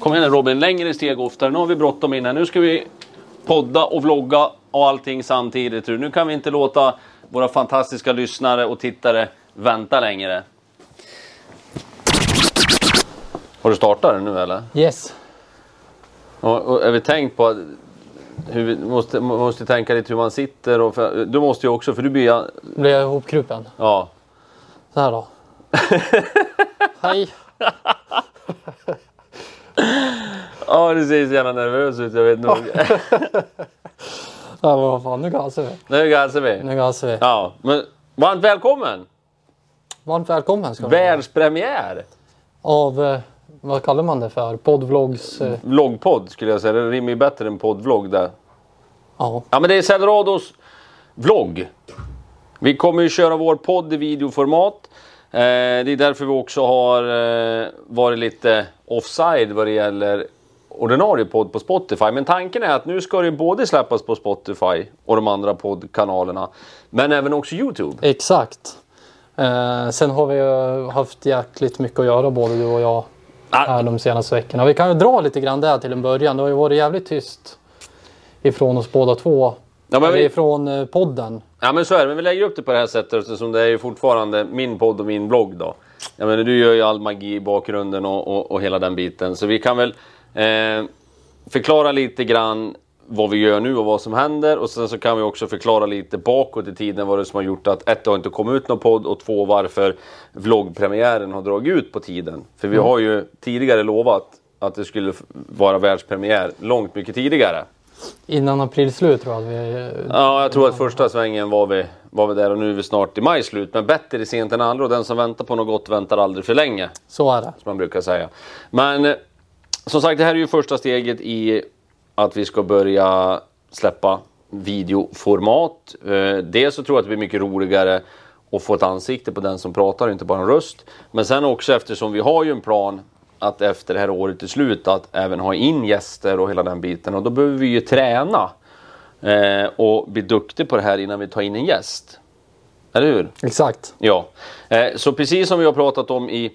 Kom igen Robin, längre steg oftare. Nu har vi bråttom in här. Nu ska vi podda och vlogga och allting samtidigt. Nu kan vi inte låta våra fantastiska lyssnare och tittare vänta längre. Har du startat den nu eller? Yes. Och, och är vi tänkt på hur vi måste, måste tänka lite hur man sitter och för, du måste ju också för du blir Blir jag ihopkrupen? ja. Så här då. Hej. Ja du ser så jävla nervös ut jag vet nog. Ja, vad fan, nu gasar vi. nu gasar vi. Nu gasar vi. Ja men varmt välkommen! Varmt välkommen ska du vara. Världspremiär! Av, eh, vad kallar man det för? Poddvlogs? Eh, Vloggpodd skulle jag säga. Det rimmar ju bättre än poddvlogg där. ja. Ja men det är Celerados vlogg. Vi kommer ju köra vår podd i videoformat. Eh, det är därför vi också har eh, varit lite offside vad det gäller ordinarie podd på Spotify. Men tanken är att nu ska det både släppas på Spotify och de andra poddkanalerna. Men även också Youtube. Exakt. Eh, sen har vi ju haft jäkligt mycket att göra både du och jag Ah. här de senaste veckorna. Vi kan ju dra lite grann där till en början. Det har ju varit jävligt tyst ifrån oss båda två. Ja, men vi- ifrån eh, podden. Ja men så är det, men vi lägger upp det på det här sättet eftersom det är ju fortfarande min podd och min blogg då. Jag menar du gör ju all magi i bakgrunden och, och, och hela den biten. Så vi kan väl eh, förklara lite grann vad vi gör nu och vad som händer. Och sen så kan vi också förklara lite bakåt i tiden vad det är som har gjort att ett, det har inte kommit ut någon podd och två, varför vloggpremiären har dragit ut på tiden. För vi har ju tidigare lovat att det skulle vara världspremiär långt mycket tidigare. Innan aprilslut tror jag att vi... Ja, jag tror att första svängen var vi, var vi där och nu är vi snart i maj slut. Men bättre i sent än aldrig och den som väntar på något gott väntar aldrig för länge. Så är det. Som man brukar säga. Men eh, som sagt, det här är ju första steget i att vi ska börja släppa videoformat. Eh, dels så tror jag att det blir mycket roligare att få ett ansikte på den som pratar, inte bara en röst. Men sen också eftersom vi har ju en plan att efter det här året är slut att även ha in gäster och hela den biten. Och då behöver vi ju träna eh, och bli duktig på det här innan vi tar in en gäst. Eller hur? Exakt. Ja, eh, så precis som vi har pratat om i,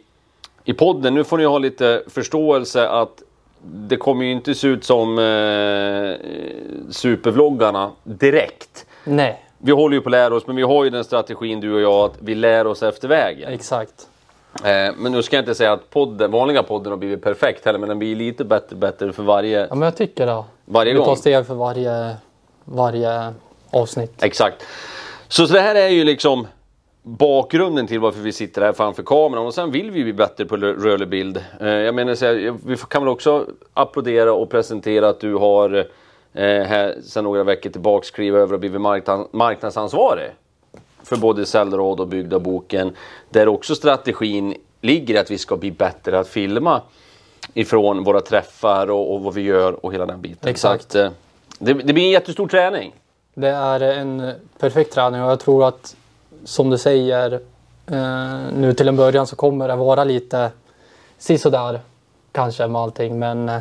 i podden, nu får ni ha lite förståelse att det kommer ju inte se ut som eh, supervloggarna direkt. Nej, Vi håller ju på att lära oss, men vi har ju den strategin du och jag att vi lär oss efter vägen. exakt. Eh, men nu ska jag inte säga att podden, vanliga podden har blivit perfekt heller, men den blir lite bättre bättre för varje, Ja, men jag tycker det. varje Vi tar gång. steg för varje, varje avsnitt. Exakt. Så, så det här är ju liksom bakgrunden till varför vi sitter här framför kameran och sen vill vi bli bättre på rö- rörlig bild. Eh, jag menar, så här, vi kan väl också applådera och presentera att du har eh, här sedan några veckor tillbaka skrivit över och blivit marknad, marknadsansvarig för både Sällrad och Byggda boken. Där också strategin ligger att vi ska bli bättre att filma ifrån våra träffar och, och vad vi gör och hela den biten. Exakt. Att, eh, det, det blir en jättestor träning. Det är en perfekt träning och jag tror att som du säger eh, nu till en början så kommer det vara lite sisådär kanske med allting men eh,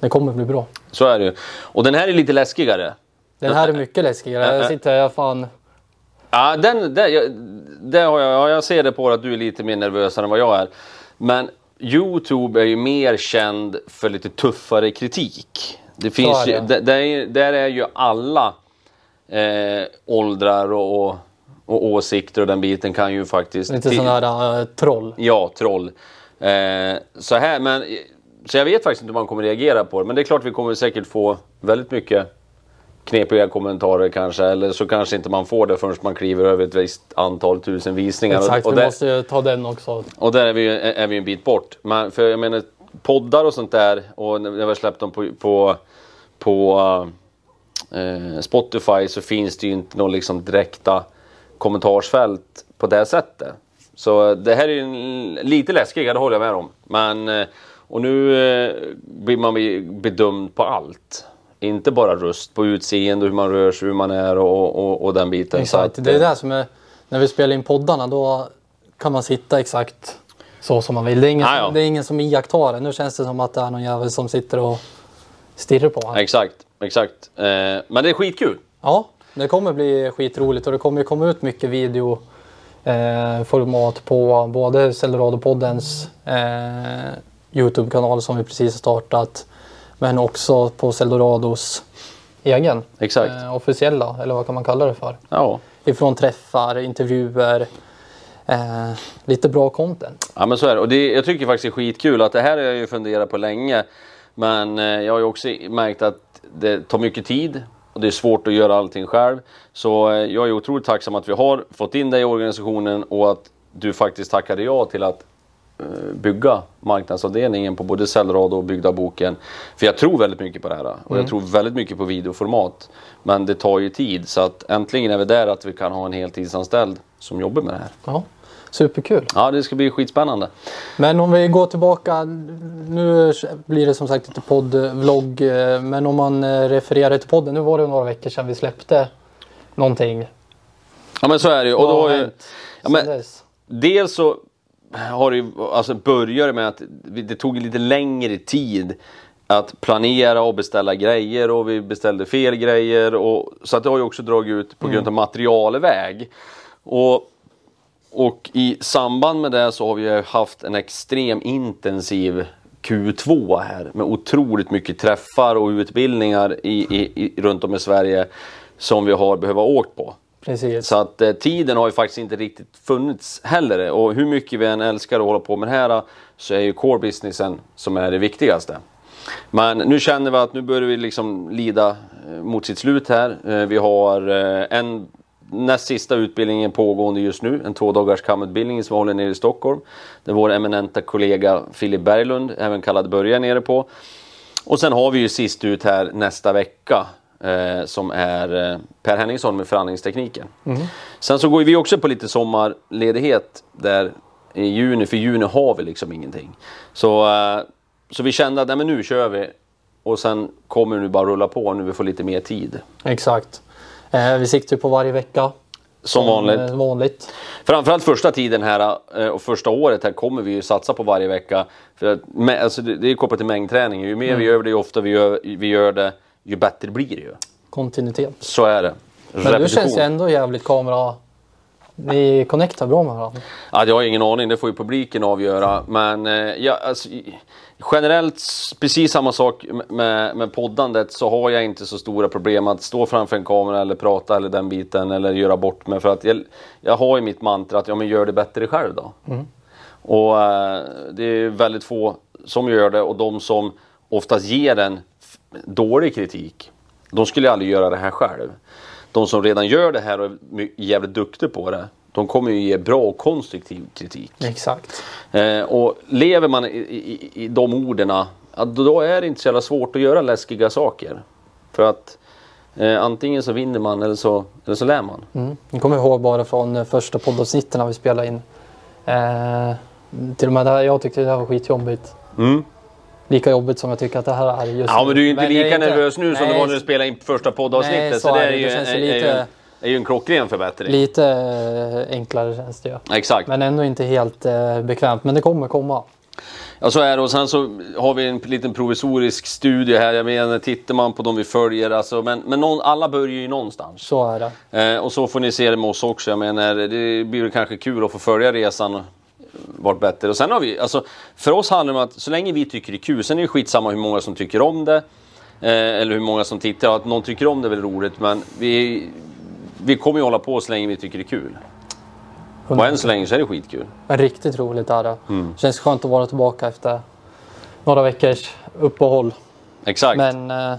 det kommer bli bra. Så är det ju. Och den här är lite läskigare. Den här är mycket läskigare. Jag sitter här fan... Ja, den, den, jag, det har jag, ja, jag ser det på att du är lite mer nervösare än vad jag är. Men Youtube är ju mer känd för lite tuffare kritik. Det finns är ju, det. där, där är- ju alla eh, åldrar och, och, och åsikter och den biten kan ju faktiskt... Lite sån här eh, troll. Ja, troll. Eh, så här, men... Så jag vet faktiskt inte hur man kommer reagera på det. Men det är klart vi kommer säkert få väldigt mycket knepiga kommentarer kanske. Eller så kanske inte man får det förrän man kliver över ett visst antal tusen visningar. Exakt, och, vi där, måste ju ta den också. och där är vi, ju- är vi en bit bort. Men för jag menar poddar och sånt där. Och när vi har släppt dem på, på, på eh, Spotify så finns det ju inte någon liksom direkta kommentarsfält på det sättet. Så det här är ju lite läskigare, det håller jag med om. Men, eh, och nu eh, blir man be- bedömd på allt. Inte bara röst, på utseende, hur man rör sig, hur man är och, och, och den biten. Så Exakt, att, det är eh, det som är... När vi spelar in poddarna då kan man sitta exakt så som man vill. Det är ingen, Ja, ja. Det är ingen som iakttar det. Nu känns det som att det är någon jävel som sitter och stirrar på en. Exakt, exakt. Eh, men det är skitkul. Ja, det kommer bli skitroligt och det kommer komma ut mycket videoformat eh, format på både Eldorado-poddens eh, Youtube-kanal som vi precis har startat. Men också på Celdorados egen Exakt. eh, officiella, eller vad kan man kalla det för? Ja. Ifrån träffar, intervjuer, eh, lite bra content. Ja men så är det. Och det, jag tycker faktiskt det är skitkul att det här har jag ju funderat på länge. Men eh, jag har ju också märkt att det tar mycket tid och det är svårt att göra allting själv. Så eh, jag är otroligt tacksam att vi har fått in dig i organisationen och att du faktiskt tackade ja till att bygga marknadsavdelningen på både Cellrad och Byggda boken. För jag tror väldigt mycket på det här och jag tror väldigt mycket på videoformat. Men det tar ju tid så att äntligen är vi där att vi kan ha en heltidsanställd som jobbar med det här. Ja, superkul. Ja, det ska bli skitspännande. Men om vi går tillbaka, nu blir det som sagt inte podd-vlogg, eh, men om man eh, refererar till podden, nu var det några veckor sedan vi släppte någonting. Ja men så är det ju. Och Vad då har har ju, ja, men, dels så har det ju, alltså började med att det tog lite längre tid att planera och beställa grejer och vi beställde fel grejer. Och, så att det har ju också dragit ut på grund av materialväg. Och, och i samband med det så har vi haft en extrem intensiv Q2 här med otroligt mycket träffar och utbildningar i, i, i, runt om i Sverige som vi har behövt åkt på. Precis. Så att eh, tiden har ju faktiskt inte riktigt funnits heller. Och hur mycket vi än älskar att hålla på med det här så är ju core businessen som är det viktigaste. Men nu känner vi att nu börjar vi liksom lida eh, mot sitt slut här. Eh, Vi har eh, en näst sista utbildningen pågående just nu, en två dagars kamutbildning som vi håller nere i Stockholm. Där vår eminenta kollega Filip Berglund, även kallad Börje, är nere på. Och sen har vi ju sist ut här nästa vecka eh, som är eh, Per Henningsson med förhandlingstekniken. Sen så går vi också på lite sommarledighet där i juni, för juni har vi liksom ingenting. Så, eh, så vi kände att nej, men nu kör vi och sen kommer det nu bara rulla på när vi får lite mer tid. Exakt. Eh, vi siktar på varje vecka. Som vanligt. eh, vanligt. Framförallt första tiden här eh, och första året här kommer vi ju satsa på varje vecka. För att, alltså det är kopplat till mängdträning. Ju mer vi gör det, ju ofta vi gör, vi gör det, ju bättre blir det ju. Kontinuitet. Så är det. Men du känns ju ändå jävligt kamera... Ni connectar bra med varandra. Ja, jag har ingen aning, det får ju publiken avgöra. Men eh, ja, alltså, generellt precis samma sak med, med poddandet så har jag inte så stora problem att stå framför en kamera eller prata eller den biten eller göra bort mig. För att jag, jag har ju mitt mantra att ja, men gör det bättre själv då. Och eh, det är väldigt få som gör det och de som oftast ger en f- dålig kritik, de skulle aldrig göra det här själv. De som redan gör det här och är jävligt duktiga på det, de kommer ju ge bra och konstruktiv kritik. Exakt. Eh, och lever man i, i, i de orden, då är det inte så jävla svårt att göra läskiga saker. För att eh, antingen så vinner man eller så, eller så lär man. Mm. Jag kommer ihåg bara från eh, första poddavsnitten när vi spelade in. Eh, till och med där jag tyckte det här var skitjobbigt. Mm. Lika jobbigt som jag tycker att det här är just Ja men du är inte lika är inte- nervös nu som Nej, du var när du spelade in första poddavsnittet. Nej, så, så det är är det. ju, Det känns är, är, ju lite- en, är ju en klockren förbättring. Lite eh, enklare känns det ju. Exakt. Men ändå inte helt eh, bekvämt. Men det kommer komma. Ja så är det och sen så har vi en liten provisorisk studie här. Jag menar tittar man på de vi följer alltså, men, men någon, alla börjar ju någonstans. Så är det. Eh, och så får ni se det med oss också. Jag menar, det blir kanske kul att få följa resan vart bättre. Och sen har vi, alltså, för oss handlar det om att så länge vi tycker det är kul, sen är det skitsamma hur många som tycker om det. Eh, eller hur många som tittar. Att någon tycker om det är väl roligt, men vi, vi kommer ju hålla på så länge vi tycker det är kul. Och än så länge så är det skitkul. Men riktigt roligt är det. Mm. Känns skönt att vara tillbaka efter några veckors uppehåll. Exakt. Men, Men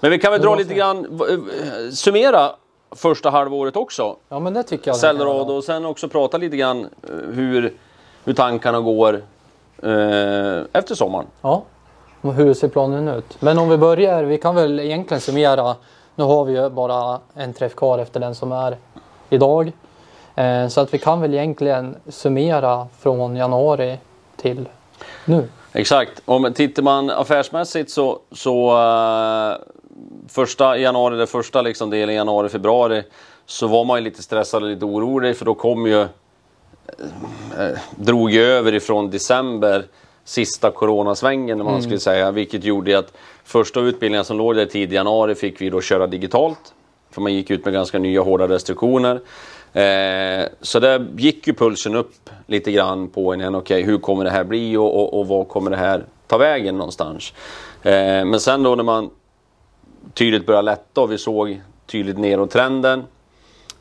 eh, vi kan väl dra lite grann, eh, summera första halvåret också. ja, men det tycker jag. göra. och sen också prata lite grann eh, hur, hur tankarna går eh, efter sommaren. Ja, och hur ser planen ut? Men om vi börjar, vi kan väl egentligen summera. Nu har vi ju bara en träff kvar efter den som är idag. Eh, så att vi kan väl egentligen summera från januari till nu. Exakt. Om tittar man affärsmässigt så, så uh, första januari, den första liksom delen januari, februari så var man ju lite stressad och lite orolig för då kom ju eh, drog över ifrån december sista coronasvängen om man skulle säga, vilket gjorde att första utbildningen som låg där tidig januari fick vi då köra digitalt. För man gick ut med ganska nya hårda restriktioner. Eh, så där gick ju pulsen upp lite grann på en. Okej, okay, hur kommer det här bli och, och, och var kommer det här ta vägen någonstans? Eh, men sen då när man tydligt började lätta och vi såg tydligt nedåt-trenden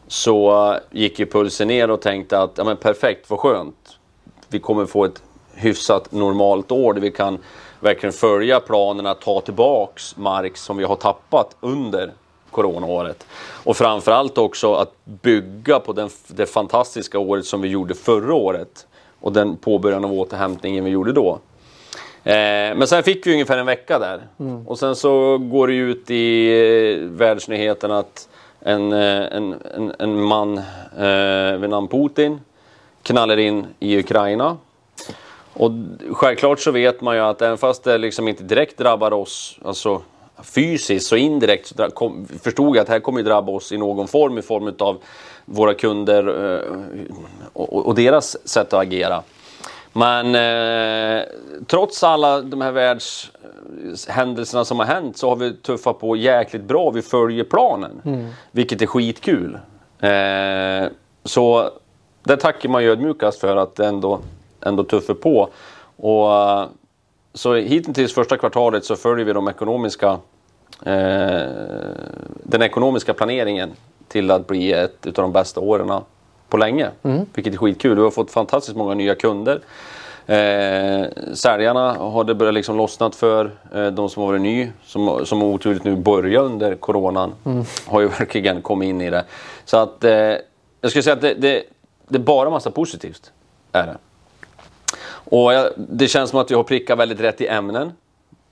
så gick ju pulsen ner och tänkte att ja, men perfekt, vad skönt. Vi kommer få ett hyfsat normalt år där vi kan verkligen följa planerna, ta tillbaks mark som vi har tappat under coronaåret. Och framförallt också att bygga på den, det fantastiska året som vi gjorde förra året och den påbörjan av återhämtningen vi gjorde då. Eh, men sen fick vi ungefär en vecka där mm. och sen så går det ut i eh, världsnyheterna att en, eh, en, en, en man eh, vid namn Putin knallar in i Ukraina. Och självklart så vet man ju att även fast det liksom inte direkt drabbar oss, alltså fysiskt så indirekt så kom, förstod jag att det här kommer drabba oss i någon form, i form av våra kunder eh, och, och, deras sätt att agera. Men eh, trots alla de här världshändelserna som har hänt så har vi tuffat på jäkligt bra. Vi följer planen, mm. vilket är skitkul. Eh, så det tackar man ju ödmjukast för att det ändå, ändå tuffar på. Och, så hittills första kvartalet så följer vi de ekonomiska, eh, den ekonomiska planeringen till att bli ett av de bästa åren på länge. Mm. Vilket är skitkul. Vi har fått fantastiskt många nya kunder. Eh, säljarna har det börjat liksom lossnat för. Eh, de som har varit ny, som, som oturligt nu börjar under coronan, mm. har ju verkligen kommit in i det. Så att eh, jag skulle säga att det, det, det är bara massa positivt. Är det. Och jag, det känns som att vi har prickat väldigt rätt i ämnen.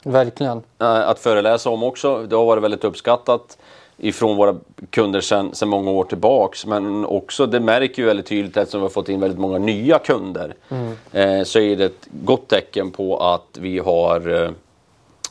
Verkligen. Eh, att föreläsa om också. Det har varit väldigt uppskattat ifrån våra kunder sedan, många år tillbaks. Men också, det märker vi väldigt tydligt eftersom vi har fått in väldigt många nya kunder. Mm. Eh, så är det ett gott tecken på att vi har eh,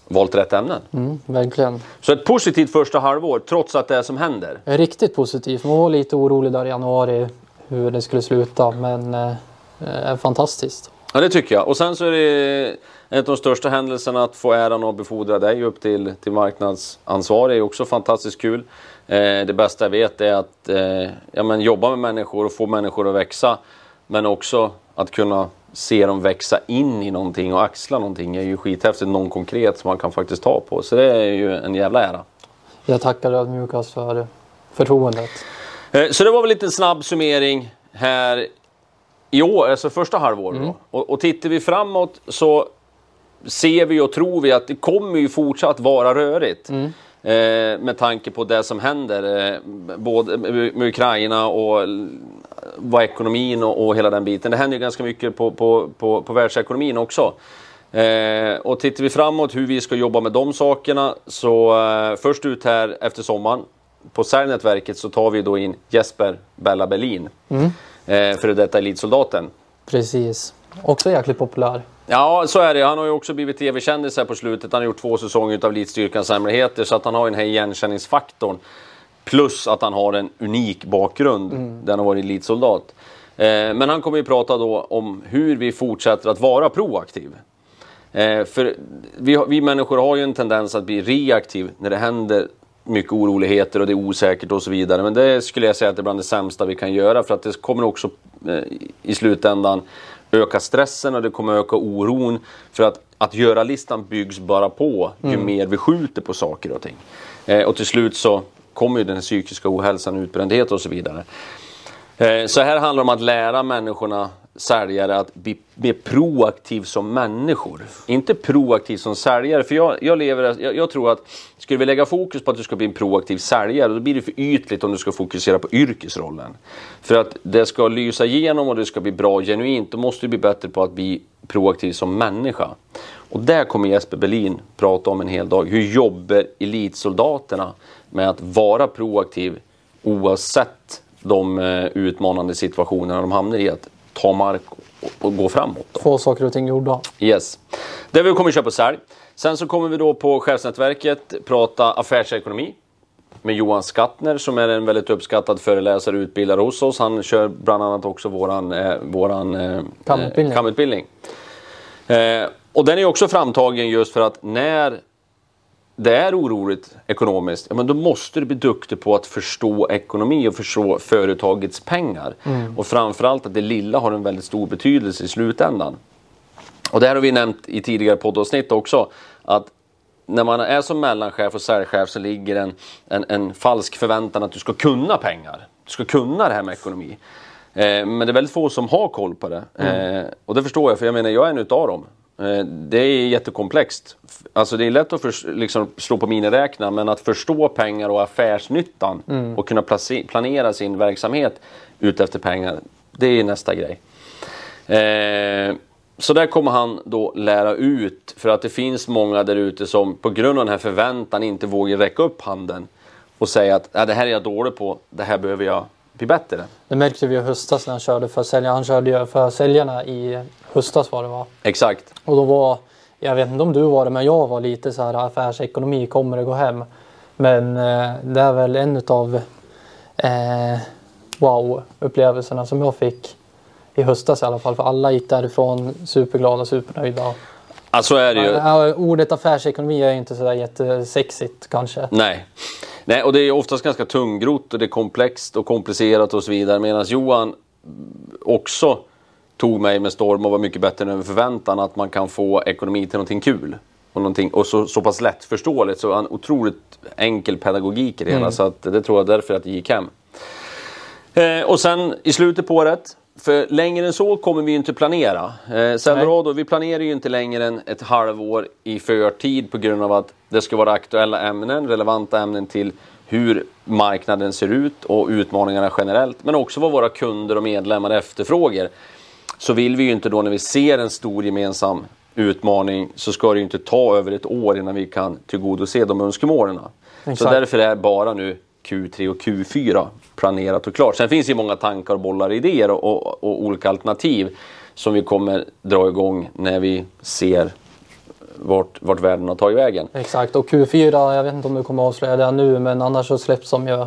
valt rätt ämnen. Mm, verkligen. Så ett positivt första halvår trots att det är som händer. Riktigt positivt. Man var lite orolig där i januari hur det skulle sluta men eh, eh fantastiskt. Ja det tycker jag. Och sen så är det en av de största händelserna att få äran att befordra dig upp till, till marknadsansvarig är också fantastiskt kul. Eh, det bästa jag vet är att eh, ja, men jobba med människor och få människor att växa. Men också att kunna se dem växa in i någonting och axla någonting är ju skithäftigt. Någon konkret som man kan faktiskt ta på. Så det är ju en jävla ära. Jag tackar ödmjukast för förtroendet. Eh, så det var väl lite snabb summering här i år, alltså första halvåret. Mm. Och, och tittar vi framåt så ser vi och tror vi att det kommer ju fortsatt vara rörigt. Mm. Eh, med tanke på det som händer, eh, både med Ukraina och vad ekonomin och, och, hela den biten. Det händer ju ganska mycket på, på, på, på världsekonomin också. Eh, och tittar vi framåt hur vi ska jobba med de sakerna så eh, först ut här efter sommaren på Särnätverket så tar vi då in Jesper Bella Berlin. Mm. Eh, före detta elitsoldaten. Precis. Också jäkligt populär. Ja, så är det. Han har ju också blivit tv-kändis här på slutet. Han har gjort två säsonger av Elitstyrkans hemligheter, så att han har den här igenkänningsfaktorn. Plus att han har en unik bakgrund, mm. där han har varit elitsoldat. Eh, men han kommer ju prata då om hur vi fortsätter att vara proaktiv. Eh, för vi, vi människor har ju en tendens att bli reaktiv när det händer mycket oroligheter och det är osäkert och så vidare. Men det skulle jag säga att det är bland det sämsta vi kan göra för att det kommer också eh, i slutändan öka stressen och det kommer öka oron. För att, att göra-listan byggs bara på ju mm. mer vi skjuter på saker och ting. Eh, och till slut så kommer ju den psykiska ohälsan, utbrändhet och så vidare. Eh, så här handlar det om att lära människorna säljare att bli mer proaktiv som människor. Inte proaktiv som säljare. För jag, jag, lever, jag, jag, tror att skulle vi lägga fokus på att du ska bli en proaktiv säljare då blir det för ytligt om du ska fokusera på yrkesrollen. För att det ska lysa igenom och det ska bli bra och genuint då måste du bli bättre på att bli proaktiv som människa. Och där kommer Jesper Berlin prata om en hel dag. Hur jobbar elitsoldaterna med att vara proaktiv oavsett de eh, utmanande situationerna de hamnar i. Att ta mark och, och gå framåt. Då. Få saker och ting gjorda. Yes. Det vi kommer köpa sälj. Sen så kommer vi då på chefsnätverket prata affärsekonomi med Johan Skattner som är en väldigt uppskattad föreläsare och utbildare hos oss. Han kör bland annat också våran, eh, våran eh, kamutbildning. kamutbildning. Eh, och den är också framtagen just för att när det är oroligt ekonomiskt, ja, men då måste du bli duktig på att förstå ekonomi och förstå företagets pengar. Och framförallt att det lilla har en väldigt stor betydelse i slutändan. Och det här har vi nämnt i tidigare poddavsnitt också. Att när man är som mellanchef och säljchef så ligger en, en, en falsk förväntan att du ska kunna pengar. Du ska kunna det här med ekonomi. Eh, men det är väldigt få som har koll på det. Eh, och det förstår jag, för jag menar jag är en utav dem. Eh, det är jättekomplext. Alltså det är lätt att förs- liksom slå på miniräknare men att förstå pengar och affärsnyttan och kunna planera sin verksamhet utefter pengar, det är nästa grej. Eh, så där kommer han då lära ut för att det finns många där ute som på grund av den här förväntan inte vågar räcka upp handen och säga att "Ja, det här är jag dålig på, det här behöver jag bli bättre. Det märkte vi i höstas när han körde för säljarna. Han körde ju för säljarna i höstas var det va? Exakt. Och då var, jag vet inte om du var det, men jag var lite så här affärsekonomi, kommer det gå hem? Men eh, det är väl en utav eh, wow-upplevelserna som jag fick i höstas i alla fall. För alla gick därifrån superglada, supernöjda. Alltså så är det ju. Ja, ordet affärsekonomi är inte sådär jättesexigt kanske. Nej. Nej, och det är oftast ganska tungrott och det är komplext och komplicerat och så vidare. Medan Johan också tog mig med storm och var mycket bättre än över förväntan att man kan få ekonomi till någonting kul. Och, någonting, och så, så pass lättförståeligt, så en otroligt enkel pedagogik i det hela. Så att det tror jag därför att det gick hem. Eh, och sen i slutet på året, för längre än så kommer vi ju inte planera. Eh, Selmerado, vi planerar ju inte längre än ett halvår i förtid på grund av att det ska vara aktuella ämnen, relevanta ämnen till hur marknaden ser ut och utmaningarna generellt. Men också vad våra kunder och medlemmar efterfrågar. Så vill vi ju inte då när vi ser en stor gemensam utmaning så ska det ju inte ta över ett år innan vi kan tillgodose de önskemålen. Så därför är bara nu Q3 och Q4 planerat och klart. Sen finns det ju många tankar bollar idéer och, och, och olika alternativ som vi kommer dra igång när vi ser vart, vart världen har tagit vägen. Exakt, och Q4, jag vet inte om du kommer avslöja det nu, men annars så släpps de ju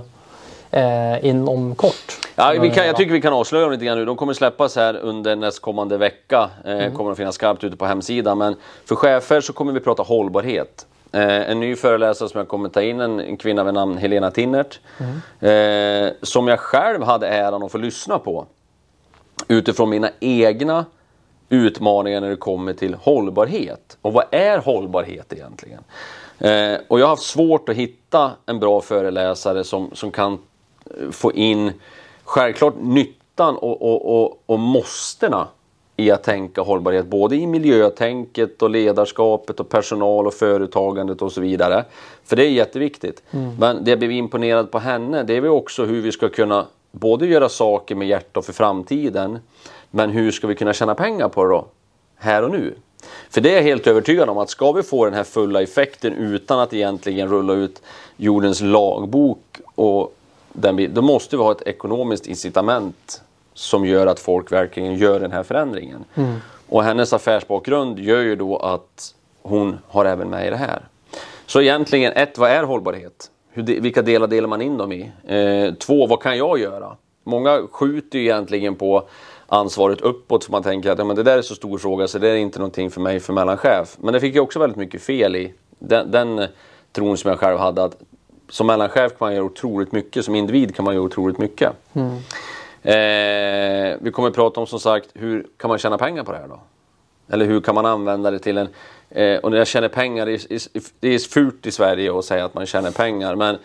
eh, inom kort. Ja, vi kan, jag tycker vi kan avslöja dem lite grann nu. De kommer släppas här under nästkommande vecka. Eh, Kommer att finnas skarpt ute på hemsidan. Men för chefer så kommer vi prata hållbarhet. Eh, en ny föreläsare som jag kommer ta in, en, en kvinna vid namn Helena Tinnert. Eh, som jag själv hade äran att få lyssna på. Utifrån mina egna utmaningar när det kommer till hållbarhet. Och vad är hållbarhet egentligen? Eh, och jag har haft svårt att hitta en bra föreläsare som, som kan eh, få in självklart nyttan och, och, och, och måstena i att tänka hållbarhet. Både i miljötänket och ledarskapet och personal och företagandet och så vidare. För det är jätteviktigt. Men det jag blev imponerad på henne det är väl också hur vi ska kunna både göra saker med hjärta för framtiden men hur ska vi kunna tjäna pengar på det då? Här och nu. För det är jag helt övertygad om att ska vi få den här fulla effekten utan att egentligen rulla ut jordens lagbok och den, då måste vi ha ett ekonomiskt incitament som gör att folk verkligen gör den här förändringen. Och hennes affärsbakgrund gör ju då att hon har även med i det här. Så egentligen, ett, vad är hållbarhet? Hur, de- vilka delar delar man in dem i? Eh, två, vad kan jag göra? Många skjuter ju egentligen på ansvaret uppåt för man tänker att ja, men det där är så stor fråga så det är inte någonting för mig för mellanchef. Men det fick jag också väldigt mycket fel i. Den, den tron som jag själv hade att som mellanchef kan man göra otroligt mycket, som individ kan man göra otroligt mycket. Eh, vi kommer att prata om som sagt, hur kan man tjäna pengar på det här då? Eller hur kan man använda det till en... Eh, och när jag tjänar pengar, det är, det är fult i Sverige att säga att man tjänar pengar. Men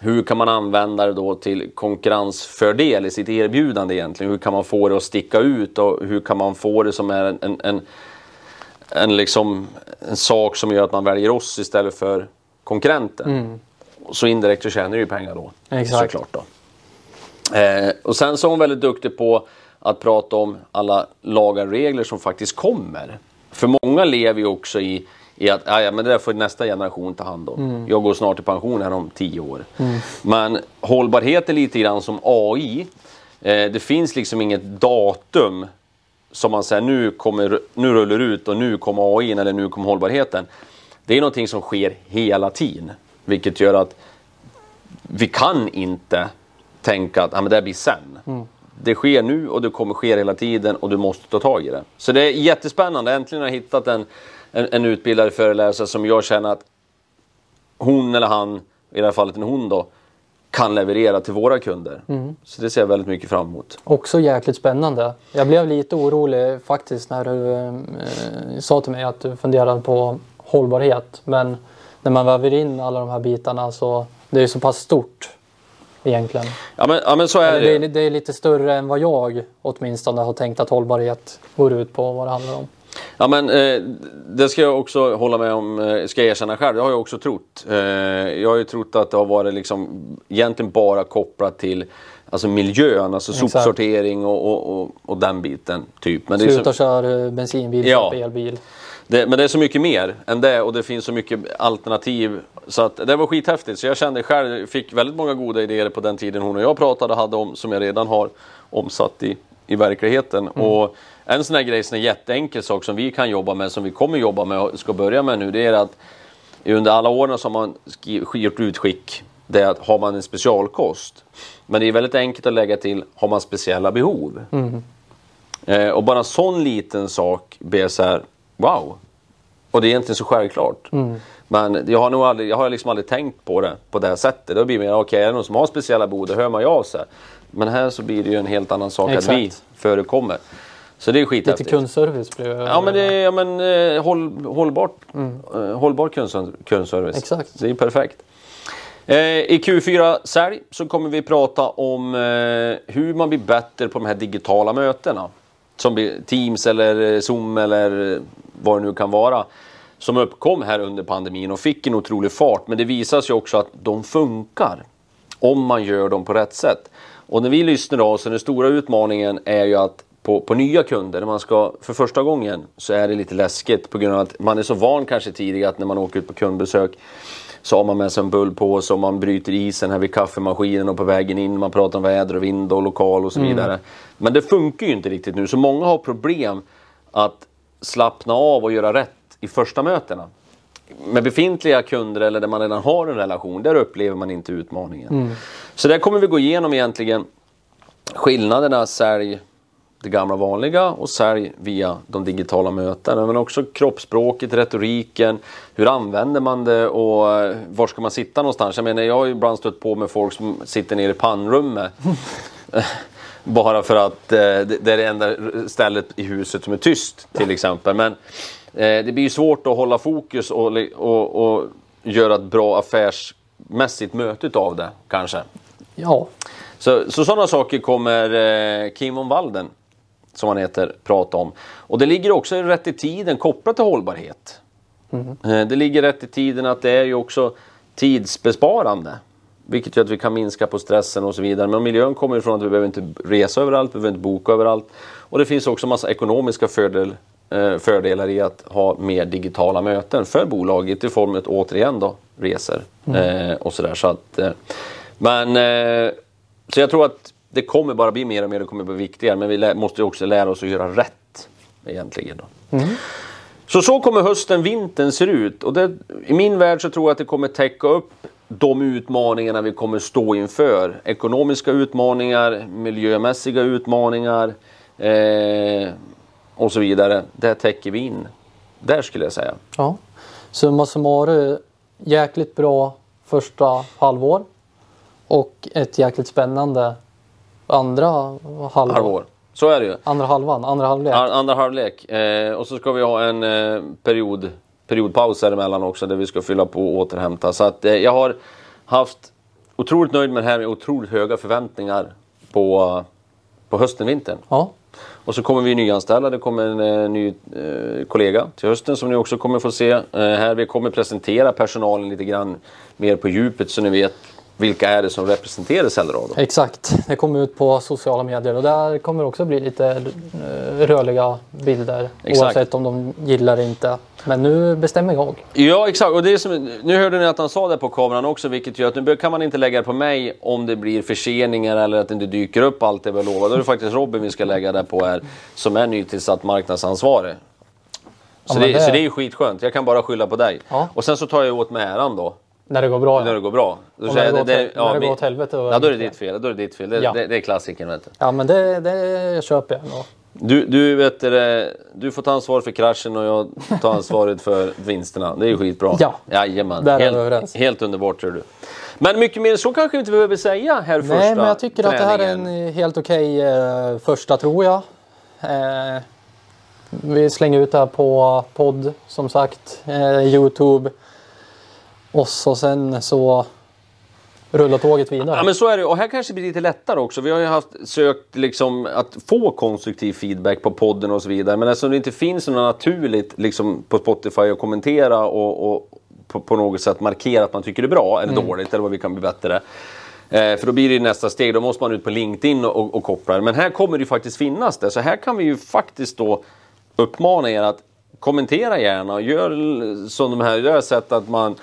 hur kan man använda det då till konkurrensfördel i sitt erbjudande egentligen? Hur kan man få det att sticka ut och hur kan man få det som är en, en, en, en, liksom, en sak som gör att man väljer oss istället för konkurrenten? Så indirekt så tjänar du ju pengar då. Exakt. Såklart då. Eh, och sen så är hon väldigt duktig på att prata om alla lagar och regler som faktiskt kommer. För många lever ju också i, i att "Ah, ja, men det där får nästa generation ta hand om. Jag går snart i pension här om tio år. Men hållbarhet är lite grann som AI. Eh, det finns liksom inget datum som man säger nu, kommer, nu rullar ut och nu kommer AI eller nu kommer hållbarheten. Det är någonting som sker hela tiden. Vilket gör att vi kan inte tänka att ah, men det här blir sen. Det sker nu och det kommer ske hela tiden och du måste ta tag i det. Så det är jättespännande. Äntligen har jag hittat en, en, en utbildad föreläsare som jag känner att hon eller han, i det här fallet en hon då, kan leverera till våra kunder. Så det ser jag väldigt mycket fram emot. Också jäkligt spännande. Jag blev lite orolig faktiskt när du eh, sa till mig att du funderade på hållbarhet. Men när man väver in alla de här bitarna så det är så pass stort egentligen. Ja men, ja, men så är det. det, är, det är lite större än vad jag åtminstone har tänkt att hållbarhet går ut på vad det handlar om. Ja men eh, det ska jag också hålla med om, eh, ska jag erkänna själv. Det har jag också trott. Eh, jag har ju trott att det har varit liksom egentligen bara kopplat till alltså miljön, alltså Exakt. sopsortering och, och, och, och den biten. Typ. Men det är Sluta så, köra bensinbil, Ja. elbil. Det, men det är så mycket mer än det och det finns så mycket alternativ. Så att det var skithäftigt. Så jag kände själv, fick väldigt många goda idéer på den tiden hon och jag pratade hade om som jag redan har omsatt i, i verkligheten. Och en sån här grej, sån här jätteenkel sak som vi kan jobba med, som vi kommer jobba med och ska börja med nu, det är att under alla åren har man gjort utskick det är att har man en specialkost. Men det är väldigt enkelt att lägga till, har man speciella behov? Eh, och bara en sån liten sak blir så här, wow! Och det är egentligen så självklart. Men jag har nog aldrig, jag har liksom aldrig tänkt på det på det sättet. Då blir det mer, okej, är det någon som har speciella då hör man ju av sig. Men här så blir det ju en helt annan sak att vi Exakt. förekommer. Så det är Lite skithäftigt. kundservice blir det. Ja men det är ja, men, eh, håll, hållbart, eh, hållbar kundser- kundservice. Exakt. Det är perfekt. Eh, I Q4 Sälj så kommer vi prata om hur man blir bättre på de här digitala mötena. Som Teams eller Zoom eller vad det nu kan vara. Som uppkom här under pandemin och fick en otrolig fart. Men det visar sig också att de funkar. Om man gör dem på rätt sätt. Och när vi lyssnar då, så den stora utmaningen är ju att på, på nya kunder, när man ska för första gången, så är det lite läskigt på grund av att man är så van kanske tidigare att när man åker ut på kundbesök så har man med sig en bullpåse och man bryter isen här vid kaffemaskinen och på vägen in. Man pratar om väder och vind och lokal och så vidare. Men det funkar ju inte riktigt nu, så många har problem att slappna av och göra rätt i första mötena. Med befintliga kunder eller där man redan har en relation, där upplever man inte utmaningen. Så där kommer vi gå igenom egentligen skillnaderna sälj det gamla vanliga och sälj via de digitala mötena. Men också kroppsspråket, retoriken, hur använder man det och eh, var ska man sitta någonstans? Jag menar, jag har ju ibland stött på med folk som sitter nere i pannrummet. Bara för att eh, det det är det enda stället i huset som är tyst till exempel. Men eh, det blir ju svårt att hålla fokus och, och, och göra ett bra affärsmässigt möte utav det kanske. Ja, Så, så sådana saker kommer eh, Kim von Walden, som han heter, prata om. Och det ligger också rätt i tiden kopplat till hållbarhet. Eh, det ligger rätt i tiden att det är ju också tidsbesparande. Vilket gör att vi kan minska på stressen och så vidare. Men miljön kommer ifrån att vi behöver inte resa överallt, vi behöver inte boka överallt. Och det finns också massa ekonomiska fördel, eh, fördelar i att ha mer digitala möten för bolaget i form av återigen då resor eh, och sådär. Så att, eh, men så jag tror att det kommer bara bli mer och mer, det kommer bli viktigare. Men vi måste också lära oss att göra rätt egentligen. Då. Så så kommer hösten, vintern ser ut. Och det, I min värld så tror jag att det kommer täcka upp de utmaningarna vi kommer stå inför. Ekonomiska utmaningar, miljömässiga utmaningar eh, och så vidare. Det täcker vi in. Där skulle jag säga. ja. Summa summarum, jäkligt bra första halvår. Och ett jäkligt spännande andra halvår. Halvår. Så är det ju. Andra halvan, andra halvlek. An- Andra halvlek. Eh, och så ska vi ha en eh, period, periodpaus däremellan också där vi ska fylla på och återhämta. Så att eh, jag har haft otroligt nöjd med det här med otroligt höga förväntningar på, på hösten, vintern. Ja, Och så kommer vi nyanställa, det kommer en eh, ny eh, kollega till hösten som ni också kommer få se här. Vi kommer presentera personalen lite grann mer på djupet så ni vet vilka är det som representerar Celdorado. exakt. Det kommer ut på sociala medier och där kommer också bli lite eh, rörliga bilder. Exakt. Oavsett om de gillar det inte. Men nu bestämmer jag. Ja exakt, och det är som, nu hörde ni att han sa det på kameran också vilket gör att nu kan man inte lägga det på mig om det blir förseningar eller att det inte dyker upp allt det vi lovar. Då är det faktiskt Robin vi ska lägga det på här som är nytillsatt marknadsansvarig. Så, Ja, det, det- så det är ju skitskönt, jag kan bara skylla på dig. Ja. Och sen så tar jag åt mig äran då. När det går bra. När det går bra. Då Och när det går åt hel- när det mi- går åt helvete, Ja, då är det ditt fel. Då är det ditt fel. Det, Ja. det, det är vet du. ja men det, det köper jag ändå. Du, du, vet, du får ta ansvar för kraschen och jag tar ansvaret för vinsterna. Det är ju skitbra. Ja. Jajamän. Där är vi helt, överens. helt underbart tror du. Men mycket mer så kanske inte vi behöver säga här första Nej, men jag tycker att det här är träningen. en helt okej eh, första tror jag. Eh, vi slänger ut det här på podd som sagt, eh, Youtube. Och så sen så rullar tåget vidare. Ja men så är det och här kanske det blir lite lättare också. Vi har ju haft sökt liksom att få konstruktiv feedback på podden och så vidare. Men eftersom det inte finns något naturligt liksom på Spotify att kommentera och, och på, på något sätt markera att man tycker det är bra eller dåligt eller vad vi kan bli bättre. Eh, för då blir det nästa steg, då måste man ut på LinkedIn och, och, och koppla det. Men här kommer det ju faktiskt finnas det. Så här kan vi ju faktiskt då uppmana er att kommentera gärna och gör som de här, jag har sett att man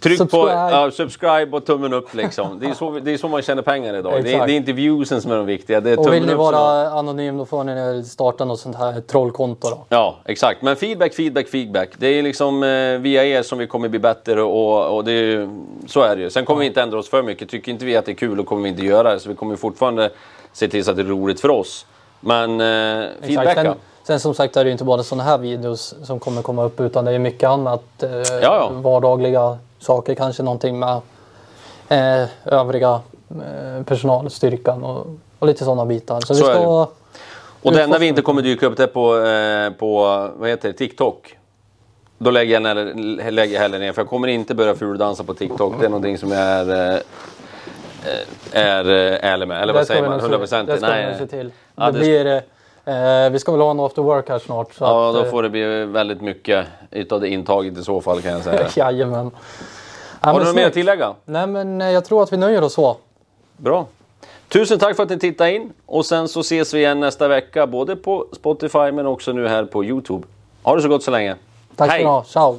Tryck på Subscribe. ja, subscribe och tummen upp liksom. Det är så, det är så man tjänar pengar idag. Det är, det är inte viewsen som är de viktiga, det är och vill ni vara anonym då får ni starta något sånt här trollkonto då. Ja, exakt. Men feedback, feedback, feedback. Det är liksom eh, via er som vi kommer bli bättre och, och det är, så är det ju. Sen kommer vi inte ändra oss för mycket. Tycker inte vi att det är kul då kommer vi inte göra det. Så vi kommer fortfarande se till så att det är roligt för oss. Men eh, Exakt. feedbacka. Sen, sen som sagt är det ju inte bara sådana här videos som kommer komma upp utan det är mycket annat. Eh, ja. Vardagliga saker, kanske någonting med eh, övriga eh, personalstyrkan och, och lite sådana bitar. Så, Så vi är ska... Och det enda vi inte kommer dyka upp det är på, eh, på vad heter det, TikTok. Då lägger jag, ner, lägger jag hellre ner för jag kommer inte börja fuldansa på TikTok. Det är någonting som jag är, eh, är eh, ärlig med. Eller vad säger man? nog se- 100 procent? Det Ja, det blir, eh, vi ska väl ha en after work här snart. Så Ja, att, då eh, får det bli väldigt mycket utav det intaget i så fall kan jag säga. Jajamän. Ja, Har du något mer att tillägga? Nej men eh, jag tror att vi nöjer oss så. Bra. Tusen tack för att ni tittade in och sen så ses vi igen nästa vecka både på Spotify men också nu här på Youtube. Ha det så gott så länge. Tack ska ni ha. Ciao!